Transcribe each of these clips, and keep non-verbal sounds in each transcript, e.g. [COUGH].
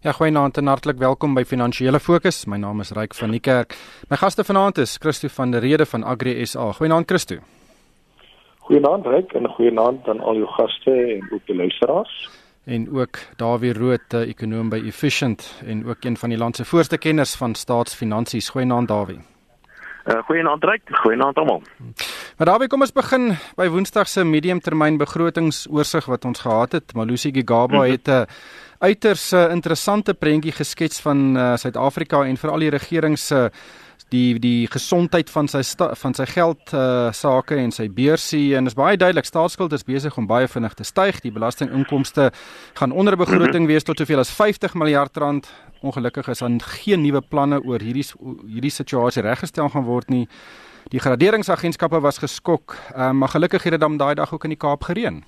Ja, goeienaand en hartlik welkom by Finansiële Fokus. My naam is Ryk van die Kerk. My gaste vanaand is Christo van der Rede van Agri SA. Goeienaand Christo. Goeienaand Ryk en goeienaand aan al jou gaste en ook die luisteraars. En ook Dawie Rood, ekonom by Efficient en ook een van die land se voorste kenners van staatsfinansies. Goeienaand Dawie. Uh, goeienaand Ryk, goeienaand almal. Maar Dawie, kom ons begin by Woensdag se mediumtermyn begrotingsoorsig wat ons gehad het. Malusi Gigaba mhm. het 'n uh, uiters uh, interessante prentjie geskets van uh, Suid-Afrika en veral die regering se uh, die die gesondheid van sy van sy geld uh, sake en sy beursie. En is baie duidelik staatsskuld is besig om baie vinnig te styg. Die belastinginkomste gaan onder begroting wees tot soveel as 50 miljard rand. Ongelukkig is daar geen nuwe planne oor hierdie hierdie situasie reggestel gaan word nie. Die graderingsagentskappe was geskok. Uh, maar gelukkig het dit dan daai dag ook in die Kaap gereën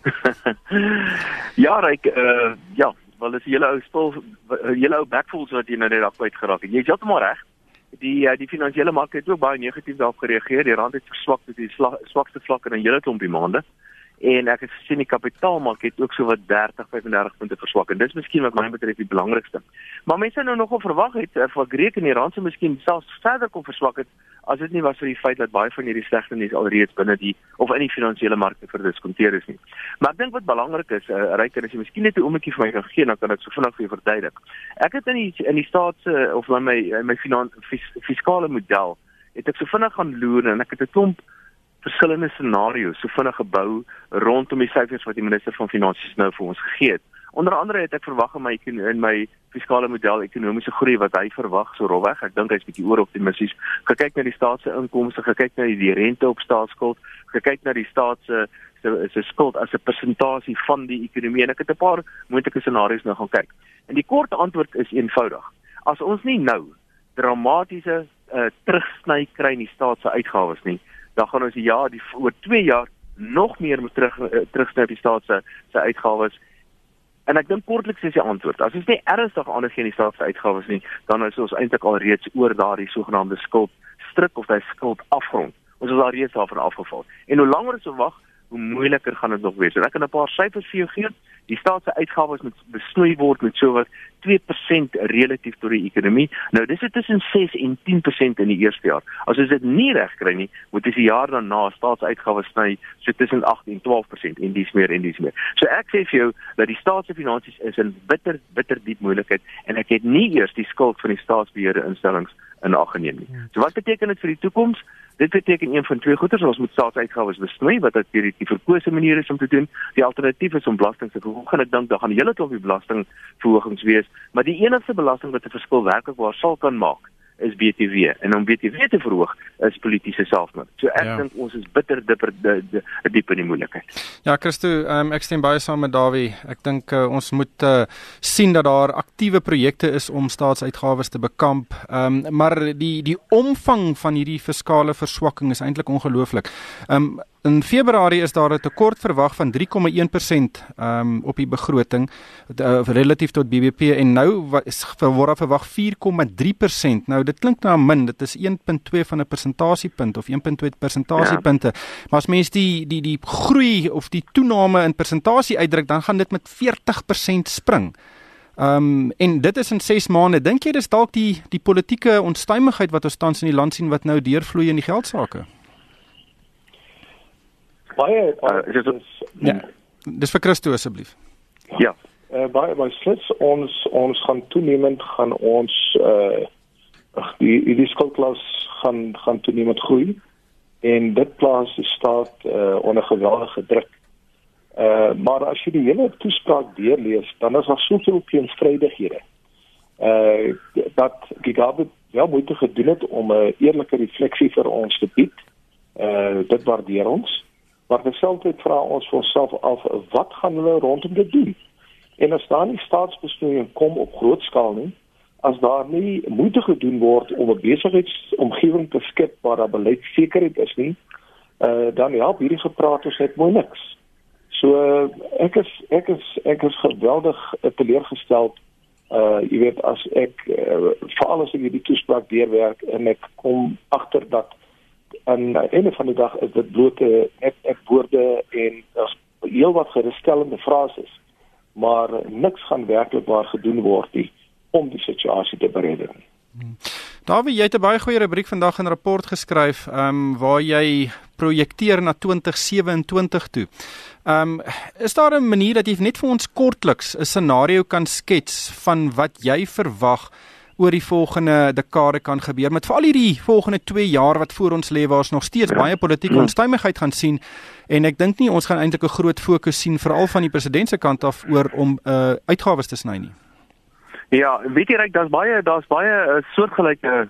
[LAUGHS] ja, ryk uh ja, wel is julle ou spul julle ou backfalls wat jy nou net afbyt geraak het. Jy is heeltemal reg. Die uh, die finansiële mark het ook baie negatief daarop gereageer. Die rand het verswak tot die swakste vlak in 'n hele klompie maande en ek het gesien die kapitaalmark het ook so wat 30 35 punte verswak en dis miskien wat my betref die belangrikste. Maar mense nou nogal verwag het of ek reken die rand se miskien selfs verder kom verswak het as dit nie was vir die feit dat baie van hierdie slegte nuus alreeds binne die of in die finansiële markte verdiskonteer is nie. Maar ek dink wat belangrik is, uh, ryker as jy miskien net 'n oomblikie vir my kan gee dan kan ek so vinnig vir jou verduidelik. Ek het in die in die staats of my my, my finans fiskale model het ek so vinnig gaan loer en ek het 'n klomp verskillende scenario's so vinnig gebou rondom die syfers wat die minister van finansies nou vir ons gegee het. Onder andere het ek verwag in my in my fiskale model ekonomiese groei wat hy verwag so rofweg. Ek dink hy's bietjie oor optimisties. Gekyk na die staat se inkomste, gekyk na die rente op staatsskuld, gekyk na die staat se se skuld as 'n persentasie van die ekonomie en ek het 'n paar moontlike scenario's nou gaan kyk. En die kort antwoord is eenvoudig. As ons nie nou dramatiese uh, terugsny kry in die staat se uitgawes nie, dan gaan ons ja die oor 2 jaar nog meer moet terug uh, terugsny op die staat se se uitgawes. En ek dink kortliks is die antwoord. As ons nie ernstig aandag gee aan die staat se uitgawes nie, dan is ons eintlik al reeds oor daardie sogenaamde skuld stryk of daai skuld afgrond. Ons is al reeds daarvan afgeval. En hoe langer ons wag, hoe moeiliker gaan dit nog wees. En ek kan 'n paar syfers vir jou gee. Die staat se uitgawes moet besnoei word met sowat 2% relatief tot die ekonomie. Nou dis dit tussen 6 en 10% in die eerste jaar. As ons dit nie reg kry nie, moet dis die jaar daarna staatsuitgawes sny so tussen 8 en 12% en dis meer en dis meer. So ek sê vir jou dat die staat se finansies is in bitter bitter diep moeilikheid en ek het nie eers die skuld van die staatsbeheerde instellings in ag geneem nie. So wat beteken dit vir die toekoms? Dit beteken een van twee goeders, ons moet staatsuitgawes besnoei wat dit die, die verkose manier is om te doen. Die alternatief is om belasting te verhoog. En ek dink daar gaan 'n hele klomp belastingverhogings wees, maar die enigste belasting wat 'n verskil werklik waar sal kan maak, is BTW en om BTW te verhoog is politieke selfmoord. So ek ja. dink ons is bitter dipper diep in die moeilikheid. Ja, Christo, um, ek stem baie saam met Dawie. Ek dink uh, ons moet uh, sien dat daar aktiewe projekte is om staatsuitgawes te bekamp. Ehm um, maar die die omvang van hierdie fiskale verswakking is eintlik ongelooflik. Ehm um, In Februarie is daar 'n tekort verwag van 3,1% um, op die begroting uh, relatief tot BBP en nou is word verwag 4,3%. Nou dit klink nou min, dit is 1.2 van 'n persentasiepunt of 1.2 persentasiepunte. Ja. Maar as mens die die die groei of die toename in persentasie uitdruk, dan gaan dit met 40% spring. Ehm um, en dit is in 6 maande. Dink jy dis dalk die die politieke onstuimigheid wat ons tans in die land sien wat nou deurvloei in die geldsaake? Baie uh, is dit ja. Dis vir Christo asseblief. Ja. Uh, baie baie slits ons ons gaan toenemend gaan ons uh die die skuldklas gaan gaan toenemend groei en dit plaas die staat uh onder geweldige druk. Uh maar as jy die hele toespraak deurlees dan is daar soveel teenstrydighede. Uh dat Gigabe wel moeite gedoen het om 'n eerlike refleksie vir ons te bied. Uh dit waardeer ons Maar terselfdertyd vra ons vir onsself af wat gaan hulle rondom dit doen? En as daar nie staatsbestuur kom op groot skaal nie, as daar nie moeite gedoen word om 'n besigheidsomgewing te skep waar daar beleidssekerheid is nie, uh, dan help hierdie gepraat ons net mooi niks. So uh, ek is ek is ek is geweldig uh, teleurgesteld uh jy weet as ek uh, veral as ek hierdie toespraak deurwerk en ek kom agter dat aan die einde van die dag is dit bloot net ek woorde en daar's heel wat gerusstellende frases maar niks gaan werklik waar gedoen word nie om die situasie te beredder nie. Hmm. Dawie, jy het 'n baie goeie rubriek vandag in 'n rapport geskryf, ehm um, waar jy projekteer na 2027 toe. Ehm um, is daar 'n manier dat jy net vir ons kortliks 'n scenario kan skets van wat jy verwag oor die volgende dekade kan gebeur met veral hierdie volgende 2 jaar wat voor ons lê waar ons nog steeds baie politieke onstuimigheid gaan sien. En ek dink nie ons gaan eintlik 'n groot fokus sien veral van die president se kant af oor om uh, uitgawes te sny nie. Ja, weet jy reg, daar's baie daar's baie uh, soortgelyke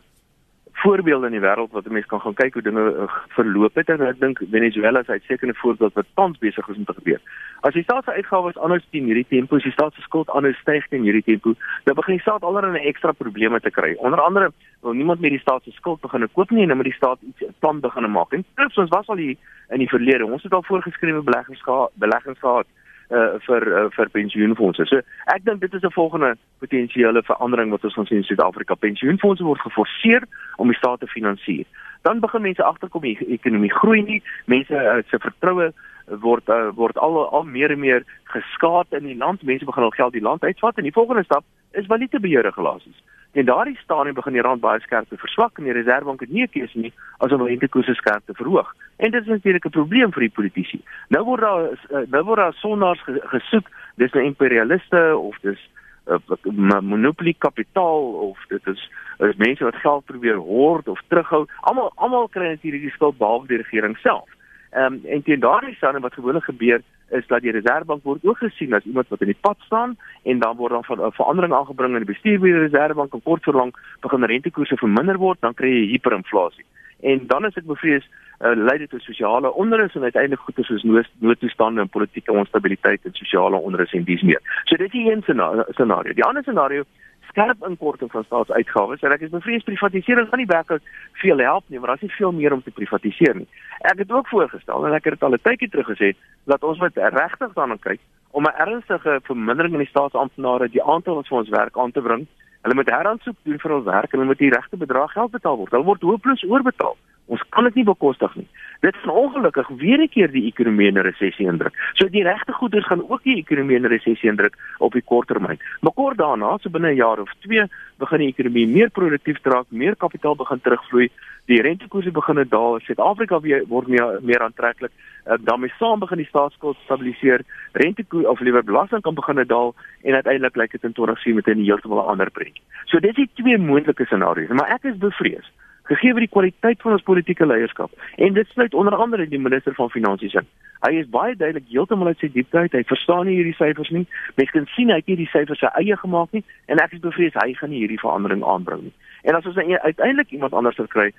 voorbeelde in die wêreld wat 'n mens kan gaan kyk hoe dinge uh, verloop het en ek dink Venezuela is 'n voorbeeld wat tans besig is om te gebeur. As die staat se uitgawes anders teen hierdie tempo, as die staat se skuld anders styg teen hierdie tempo, dan begin die staat allerlei ekstra probleme te kry. Onder andere wil niemand meer die staat se skuld begin koop nie en dan moet die staat iets 'n plan begin maak. En trips ons was al hier in die verlede. Ons het al voorgeskrewe beleggings gehad, beleggings gehad uh, vir uh, vir pensioenfonde. So ek dink dit is 'n volgende potensiële verandering wat ons gaan sien in Suid-Afrika. Pensioenfonde word geforseer om die staat te finansier. Dan begin mense agterkom die ekonomie groei nie. Mense uh, se vertroue word uh, word al al meer en meer geskaad in die land. Mense begin al geld die land uitvat en die volgende stap is valutabeheer regulasies. En daardie stadium begin die rand baie skerp te verswak en die Reserwebank het nie 'n keuse nie as om rentekoerse skerp te verhoog. En dit is natuurlik 'n probleem vir die politici. Nou word daar eh, nou word daar sondaars gesoek, dis nou imperialiste of dis uh, monopolie kapitaal of dit is is mense wat geld probeer hoord of terughou. Almal almal kry natuurlik die skuld behalwe die regering self. Ehm um, en teen daardie stande wat gewoonlik gebeur is dat die Reserwebank word ook gesien as iemand wat in die pad staan en dan word dan van 'n verandering aangebring in die bestuur by die Reserwebank en kort voorlank begin rentekoerse verminder word, dan kry jy hiperinflasie. En dan is ek bevrees uh, lei dit tot sosiale onrus en uiteindelik goeie soos noodtoestande en politieke onstabiliteit en sosiale onrus en dis meer. So dit is een scenario. Die ander scenario skerp inkorting van staatsuitgawes en ek is bevrees privatisering gaan nie werklik veel help nie, maar daar's nie veel meer om te privatiseer nie. Ek het ook voorgestel en ek het dit al 'n tydjie terug gesê dat ons moet regtig daarna kyk om 'n ernstige vermindering in die staatsamptenare die aantal wat vir ons werk aan te bring. Hulle moet heraansoek doen vir ons werk en hulle moet die regte bedrag geld betaal word. Hulle word hopeloos oorbetaal. Ons kan dit nie bekostig nie. Dit is ongelukkig weer 'n keer die ekonomie in 'n resessie indruk. So die regte goeders gaan ook die ekonomie in 'n resessie indruk op die kort termyn. Maar kort daarna, so binne 'n jaar of 2, begin die ekonomie meer produktief raak, meer kapitaal begin terugvloei, die rentekoerse begin daal, Suid-Afrika word meer meer aantreklik. Uh, daarmee saam begin die staatsskuld stabiliseer, rentekoers of liewer belasting kan begin daal en uiteindelik lyk dit in 2010 met 'n heeltemal ander prentjie. So dis die twee moontlike scenario's, maar ek is bevrees gegee word die kwaliteit van ons politieke leierskap en dit sluit onder andere die minister van finansies in. Hy is baie duidelik heeltemal uit sy diepte uit. Hy verstaan nie hierdie syfers nie. Mens kan sien hy het nie die syfers sy eie gemaak nie en ek is bevrees hy gaan nie hierdie verandering aanbring nie. En as ons nou uiteindelik iemand anders sou kry,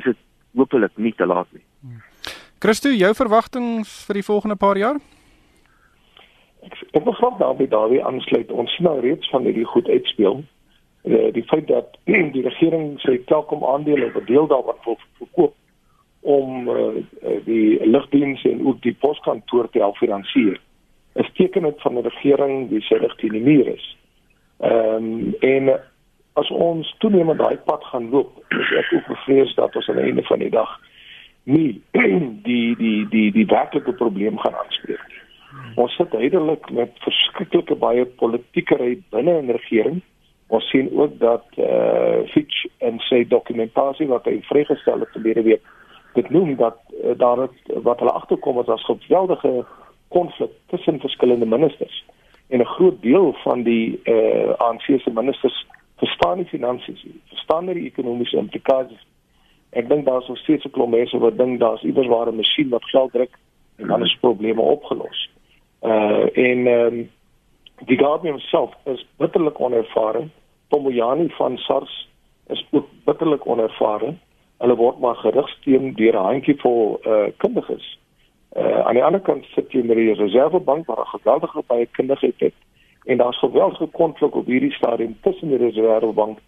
is dit hopelik nie te laat nie. Christo, jou verwagtinge vir die volgende paar jaar? Ek ek wil graag daarby daarby aansluit. Ons sien nou reeds van hierdie goed uitspeel uh, die feit dat [CLEARS THROAT] die regering sy Telkom aandele of deel daarvan wil verkoop om uh, die lugdienste en ook die poskantoor te help finansier is tekenend van 'n regering wie se reg teen die muur is. Ehm um, en as ons toenemend daai pad gaan loop, [CLEARS THROAT] is ek ook bevrees dat ons aan die einde van die dag nie [CLEARS THROAT] die die die die werklike probleem gaan aanspreek nie. Ons sit heidelik met verskriklike baie politiekery binne 'n regering Ons sien ook dat eh uh, Fitch en sy dokumentasie wat hy vrygestel het verlede week dit noem dat uh, daar het, wat hulle agterkom is as geweldige konflik tussen verskillende ministers. En 'n groot deel van die eh uh, ANC se ministers verstaan nie finansies nie. Verstaan nie die ekonomiese implikasies. Ek dink daar's nog steeds 'n klomp mense wat dink daar's iewers waar 'n masjien wat geld druk en dan is probleme opgelos. Eh uh, en ehm um, die Guardian homself is bitterlik onervare. Tomoyani van SARS is ook bitterlik onervare. Hulle word maar gerigsteen deur 'n handjie vol uh kundiges. Uh aan die ander kant sit jy met die Reservebank waar 'n geweldige baie kundigheid het en daar's geweldige konflik op hierdie stadium tussen die Reservebank,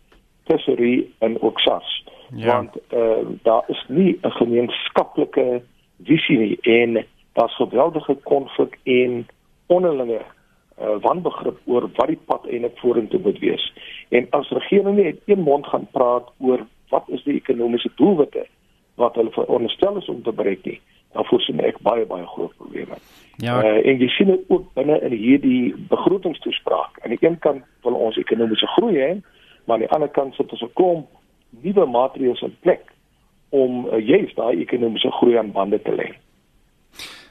Treasury en ook SARS. Ja. Want uh daar is nie 'n gemeenskaplike visie nie en daar's geweldige konflik en onderlinge uh, wanbegrip oor wat die pad eintlik vorentoe moet wees. En as regering nie in een mond gaan praat oor wat is die ekonomiese doelwitte wat hulle veronderstel is om te bereik nie, dan voorsien ek baie baie groot probleme. Ja. Uh, en jy sien dit ook binne in hierdie begrotingstoespraak. Aan die een kant wil ons ekonomiese groei hê, maar aan die ander kant sit ons 'n klomp nuwe maatreëls in plek om uh, juist daai ekonomiese groei aan bande te lê.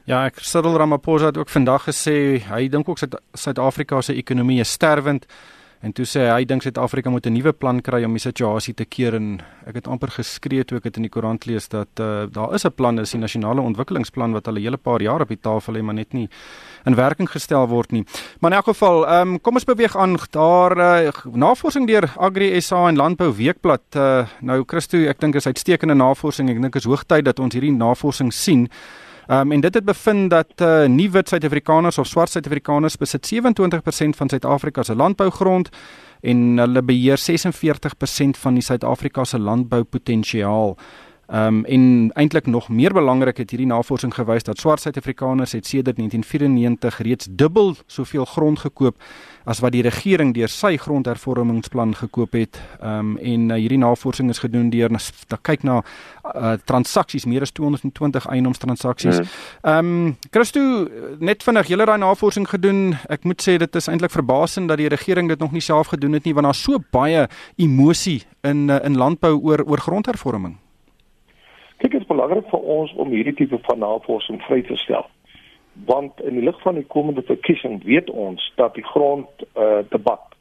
Ja, ek Cyril Ramaphosa het ook vandag gesê hy dink ook Suid-Afrika se ekonomie is sterwend. En toe sê hy, hy dink Suid-Afrika moet 'n nuwe plan kry om die situasie te keer en ek het amper geskree toe ek dit in die koerant lees dat uh, daar is 'n plan, dis die nasionale ontwikkelingsplan wat al 'n hele paar jaar op die tafel lê, maar net nie in werking gestel word nie. Maar in elk geval, um, kom ons beweeg aan. Daar uh, navorsing deur Agri SA en Landbou Weekblad. Uh, nou Christo, ek dink is uitstekende navorsing. Ek dink is hoogtyd dat ons hierdie navorsing sien. Ehm um, en dit het bevind dat uh, nie wit Suid-Afrikaners of swart Suid-Afrikaners besit 27% van Suid-Afrika se landbougrond en hulle beheer 46% van die Suid-Afrika se landboupotensiaal. Ehm um, en eintlik nog meer belangrik het hierdie navorsing gewys dat swart Suid-Afrikaners het sedert 1994 reeds dubbel soveel grond gekoop as wat die regering deur sy grondhervormingsplan gekoop het. Ehm um, en uh, hierdie navorsing is gedoen deur te kyk na uh, transaksies, meer as 220 eiendomstransaksies. Mhm. Ehm um, Christo, net vinnig, julle het daai navorsing gedoen. Ek moet sê dit is eintlik verbasend dat die regering dit nog nie self gedoen het nie want daar's so baie emosie in uh, in landbou oor oor grondhervorming. Kyk, dit is belangrik vir ons om hierdie tipe van navorsing vry te stel. Want in die lig van die komende verkiesing weet ons dat die grond uh debat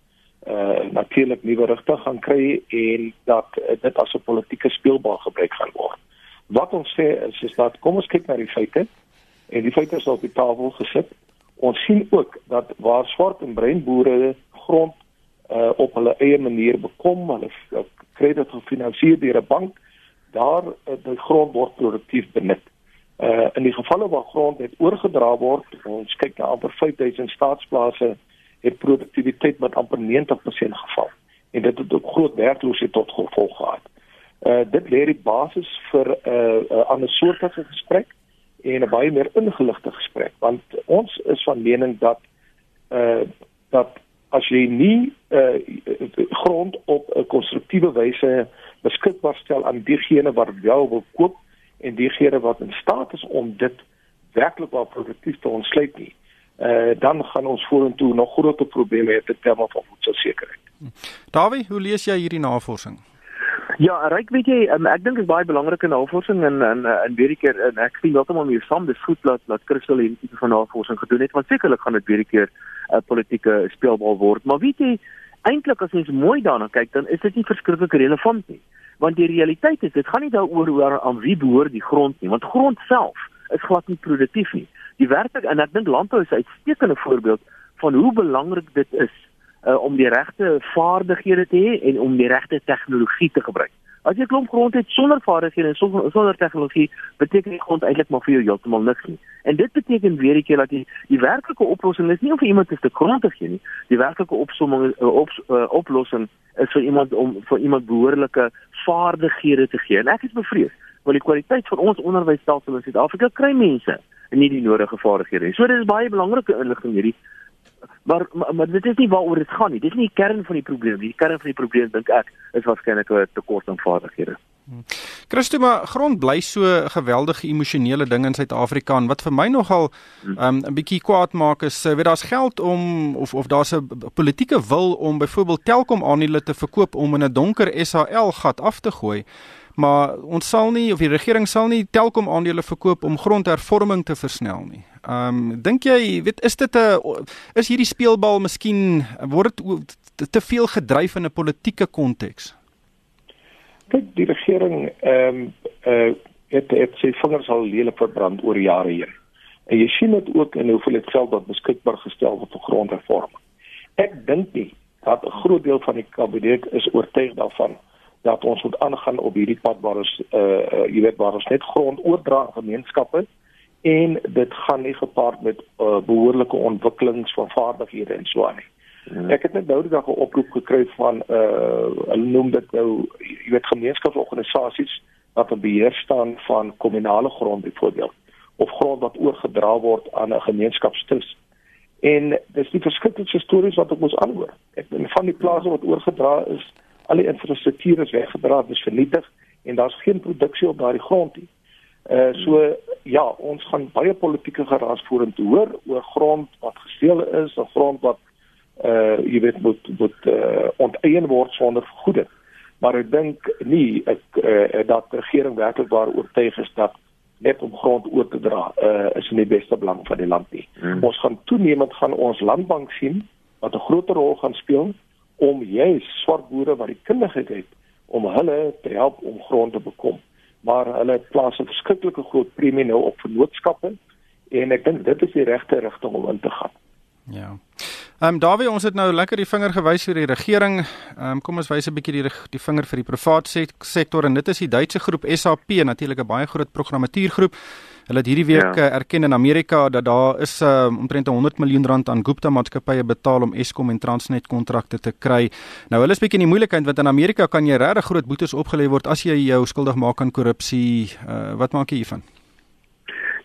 uh natuurlik nuwe rigte gaan kry en dat uh, dit as 'n politieke speelbal gebruik gaan word. Wat ons sê is, is dat kom ons kyk na die feite en die feite is op die tafel gesit. Ons sien ook dat waar swart en bruin boere grond uh op hulle eie manier bekom, hulle kry dit gefinansier deur 'n bank daar uh, die grond word produktief benut. Uh in die gevalle waar grond net oorgedra word, ons kyk na amper 5000 staatsplase het produktiwiteit met amper 90% geval. En dit het ook groot werkloosheid tot gevolg gehad. Uh dit lê die basis vir 'n uh, 'n uh, ander soort van gesprek en 'n baie meer ingeligte gesprek want ons is van mening dat uh dat as jy nie uh grond op 'n konstruktiewe wyse beskikbaar stel aan diegene wat wel wil koop en diegene wat in staat is om dit werklik wel produktief te ontsluit nie. Uh dan gaan ons vorentoe nog groter probleme hê met terme van voedselsekerheid. Dawie, hoe lees jy hierdie navorsing? Ja, ryk weet jy, um, ek dink dit is baie belangrike navorsing en en en weer 'n keer en ek sien heeltemal mee saam, dis goed dat dat Christel hierdie tipe van navorsing gedoen het want sekerlik gaan dit weer 'n keer 'n uh, politieke speelbal word. Maar weet jy, eintlik as jy mooi daarna kyk, dan is dit nie verskriklik relevant nie. Want die realiteit is, dit gaan nie daaroor hoe aan wie behoort die grond nie, want grond self is glad nie produktief nie. Die werklik en ek dink landbou is 'n uitstekende voorbeeld van hoe belangrik dit is uh, om die regte vaardighede te hê en om die regte tegnologie te gebruik. As jy klomp grond het sonder vaardighede en sonder, sonder tegnologie, beteken die grond eintlik maar vir jou heeltemal niks nie. En dit beteken weer ek dat die die werklike oplossing is nie om vir iemand 'n stuk grond te gee nie. Die werklike opsomming uh, op, uh, oplossing is vir iemand om vir iemand behoorlike vaardighede te gee. En ek is bevrees want die kwaliteit van ons onderwysstelsel in Suid-Afrika kry mense nie die nodige vaardighede nie. So dit is baie belangrike inligting hierdie Maar, maar maar dit is nie waaroor dit gaan nie. Dit is nie die kern van die probleem nie. Die kern van die probleem dink ek is waarskynlik 'n tekort aan vaardighede. Hmm. Christo, maar grond bly so 'n geweldige emosionele ding in Suid-Afrika en wat vir my nogal hmm. um, 'n bietjie kwaad maak is, weet daar's geld om of of daar's 'n politieke wil om byvoorbeeld Telkom aandele te verkoop om in 'n donker SAL gat af te gooi maar ons sal nie of die regering sal nie Telkom aandele verkoop om grondhervorming te versnel nie. Ehm um, dink jy weet is dit 'n is hierdie speelbal miskien word dit te veel gedryf in 'n politieke konteks? Kyk, die regering ehm um, uh, het het sy vingers al lelik verbrand oor jare heen. En jy sien dit ook in hoeveel dit geld wat beskikbaar gestel word vir grondhervorming. Ek dink nie dat 'n groot deel van die kabinet is oortuig daarvan dat ons moet aangaan op hierdie pad waar ons uh, uh jy weet waar ons net grond oordra aan gemeenskappe en dit gaan nie gepaard met uh, behoorlike ontwikkelings van vaardighede en so aan nie. Hmm. Ek het net nou die dag 'n oproep gekry van uh hulle noem dit nou jy weet gemeenskapsorganisasies wat op beheer staan van kommunale grond byvoorbeeld of grond wat oorgedra word aan 'n gemeenskapstus. En dis die verskillende stories wat ek moet aanhoor. Ek van die plase wat oorgedra is al die infrastruktuur is weggedra, dis vernietig en daar's geen produksie op daardie grond nie. Uh so ja, ons gaan baie politieke geraas vorentoe hoor oor grond wat gesteel is, 'n grond wat uh jy weet moet moet uh, onteien word sonder vergoeding. Maar ek dink nie ek uh, dat regering werklik waar oortuig is dat net om grond oor te dra uh is in die beste belang van die land nie. Hmm. Ons gaan toenemend gaan ons landbank sien wat 'n groter rol gaan speel om juis swart boere wat die kundigheid het om hulle te help om grond te bekom maar hulle plaas 'n verskriklike groot premie nou op vennootskappe en ek dink dit is die regte rigting om in te gaan. Ja. Ehm um, Dawie, ons het nou lekker die vinger gewys vir die regering. Ehm um, kom ons wys 'n bietjie die die vinger vir die private sektor en dit is die Duitse groep SAP, natuurlik 'n baie groot programmatuurgroep. Hulle het hierdie week ja. Eh, erken in Amerika dat daar is uh, omtrent 100 miljoen rand aan Gupta maatskappye betaal om Eskom en Transnet kontrakte te kry. Nou hulle is bietjie in die moeilikheid want in Amerika kan jy regtig groot boetes opgelê word as jy jou skuldig maak aan korrupsie. Uh, wat maak jy hiervan?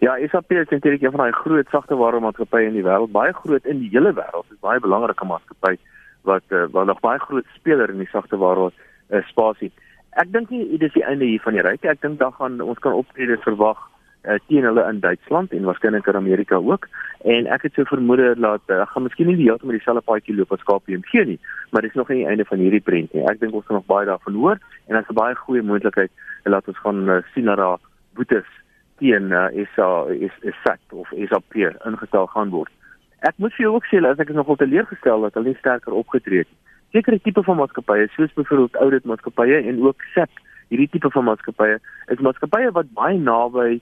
Ja, SAP is eintlik een van daai groot sagte ware maatskappye in die wêreld, baie groot in die hele wêreld. Dit is baie belangrike maatskappy wat uh, wat nog baie groot speler in die sagte ware uh, spasie. Ek dink nie dit is die einde hier van die ryk. Ek dink dan gaan ons kan optrede verwag uh, teen hulle in Duitsland en waarskynlik in Amerika ook. En ek het so vermoed dat uh, gaan miskien nie die hele tyd met dieselfde paadjie loop as KPMG nie, maar dis nog nie die einde van hierdie prent nie. Ek dink ons gaan nog baie daarvan hoor en is 'n baie goeie moontlikheid dat ons gaan uh, sien dat daar boetes teen uh, SA is is SAP of SAP ingestel gaan word. Ek moet vir jou ook sê as ek is nogal teleurgestel dat hulle nie sterker opgetree het nie. Sekere tipe van maatskappye soos byvoorbeeld audit maatskappye en ook SAP hierdie tipe van maatskappye is maatskappye wat baie naby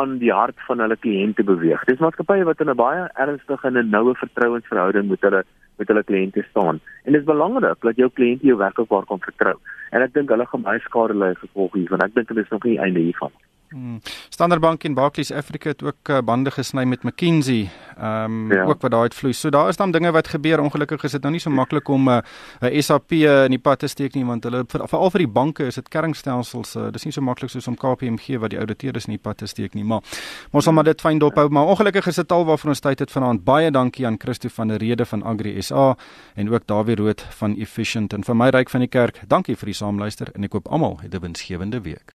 aan die hart van hulle kliënte beweeg. Dis maatskappye wat in 'n baie ernstige en 'n noue vertrouensverhouding met hulle met hulle kliënte staan. En dit is belangrik dat jou kliënte jou werklik waar kan vertrou. En ek dink hulle gaan baie skade ly gevolg hiervan. Ek dink dit is nog nie einde hiervan nie. Hmm. Standard Bank en Barclays Africa het ook uh, bande gesny met McKinsey. Ehm um, ja. ook wat daai uitvloei. So daar is dan dinge wat gebeur. Ongelukkig is dit nou nie so maklik om 'n uh, 'n SAP uh, in die pad te steek nie want hulle veral vir die banke is dit kernstelsels. Uh, dis nie so maklik soos om KPMG wat die ouditeerders in die pad te steek nie. Maar ons sal maar dit fyn dophou. Maar ongelukkig is dit al waarvoor ons tyd het vanaand. Baie dankie aan Christo van der Rede van Agri SA en ook Dawie Rood van Efficient en vir my ryk van die kerk. Dankie vir die saamluister en ek hoop almal het 'n winsgewende week.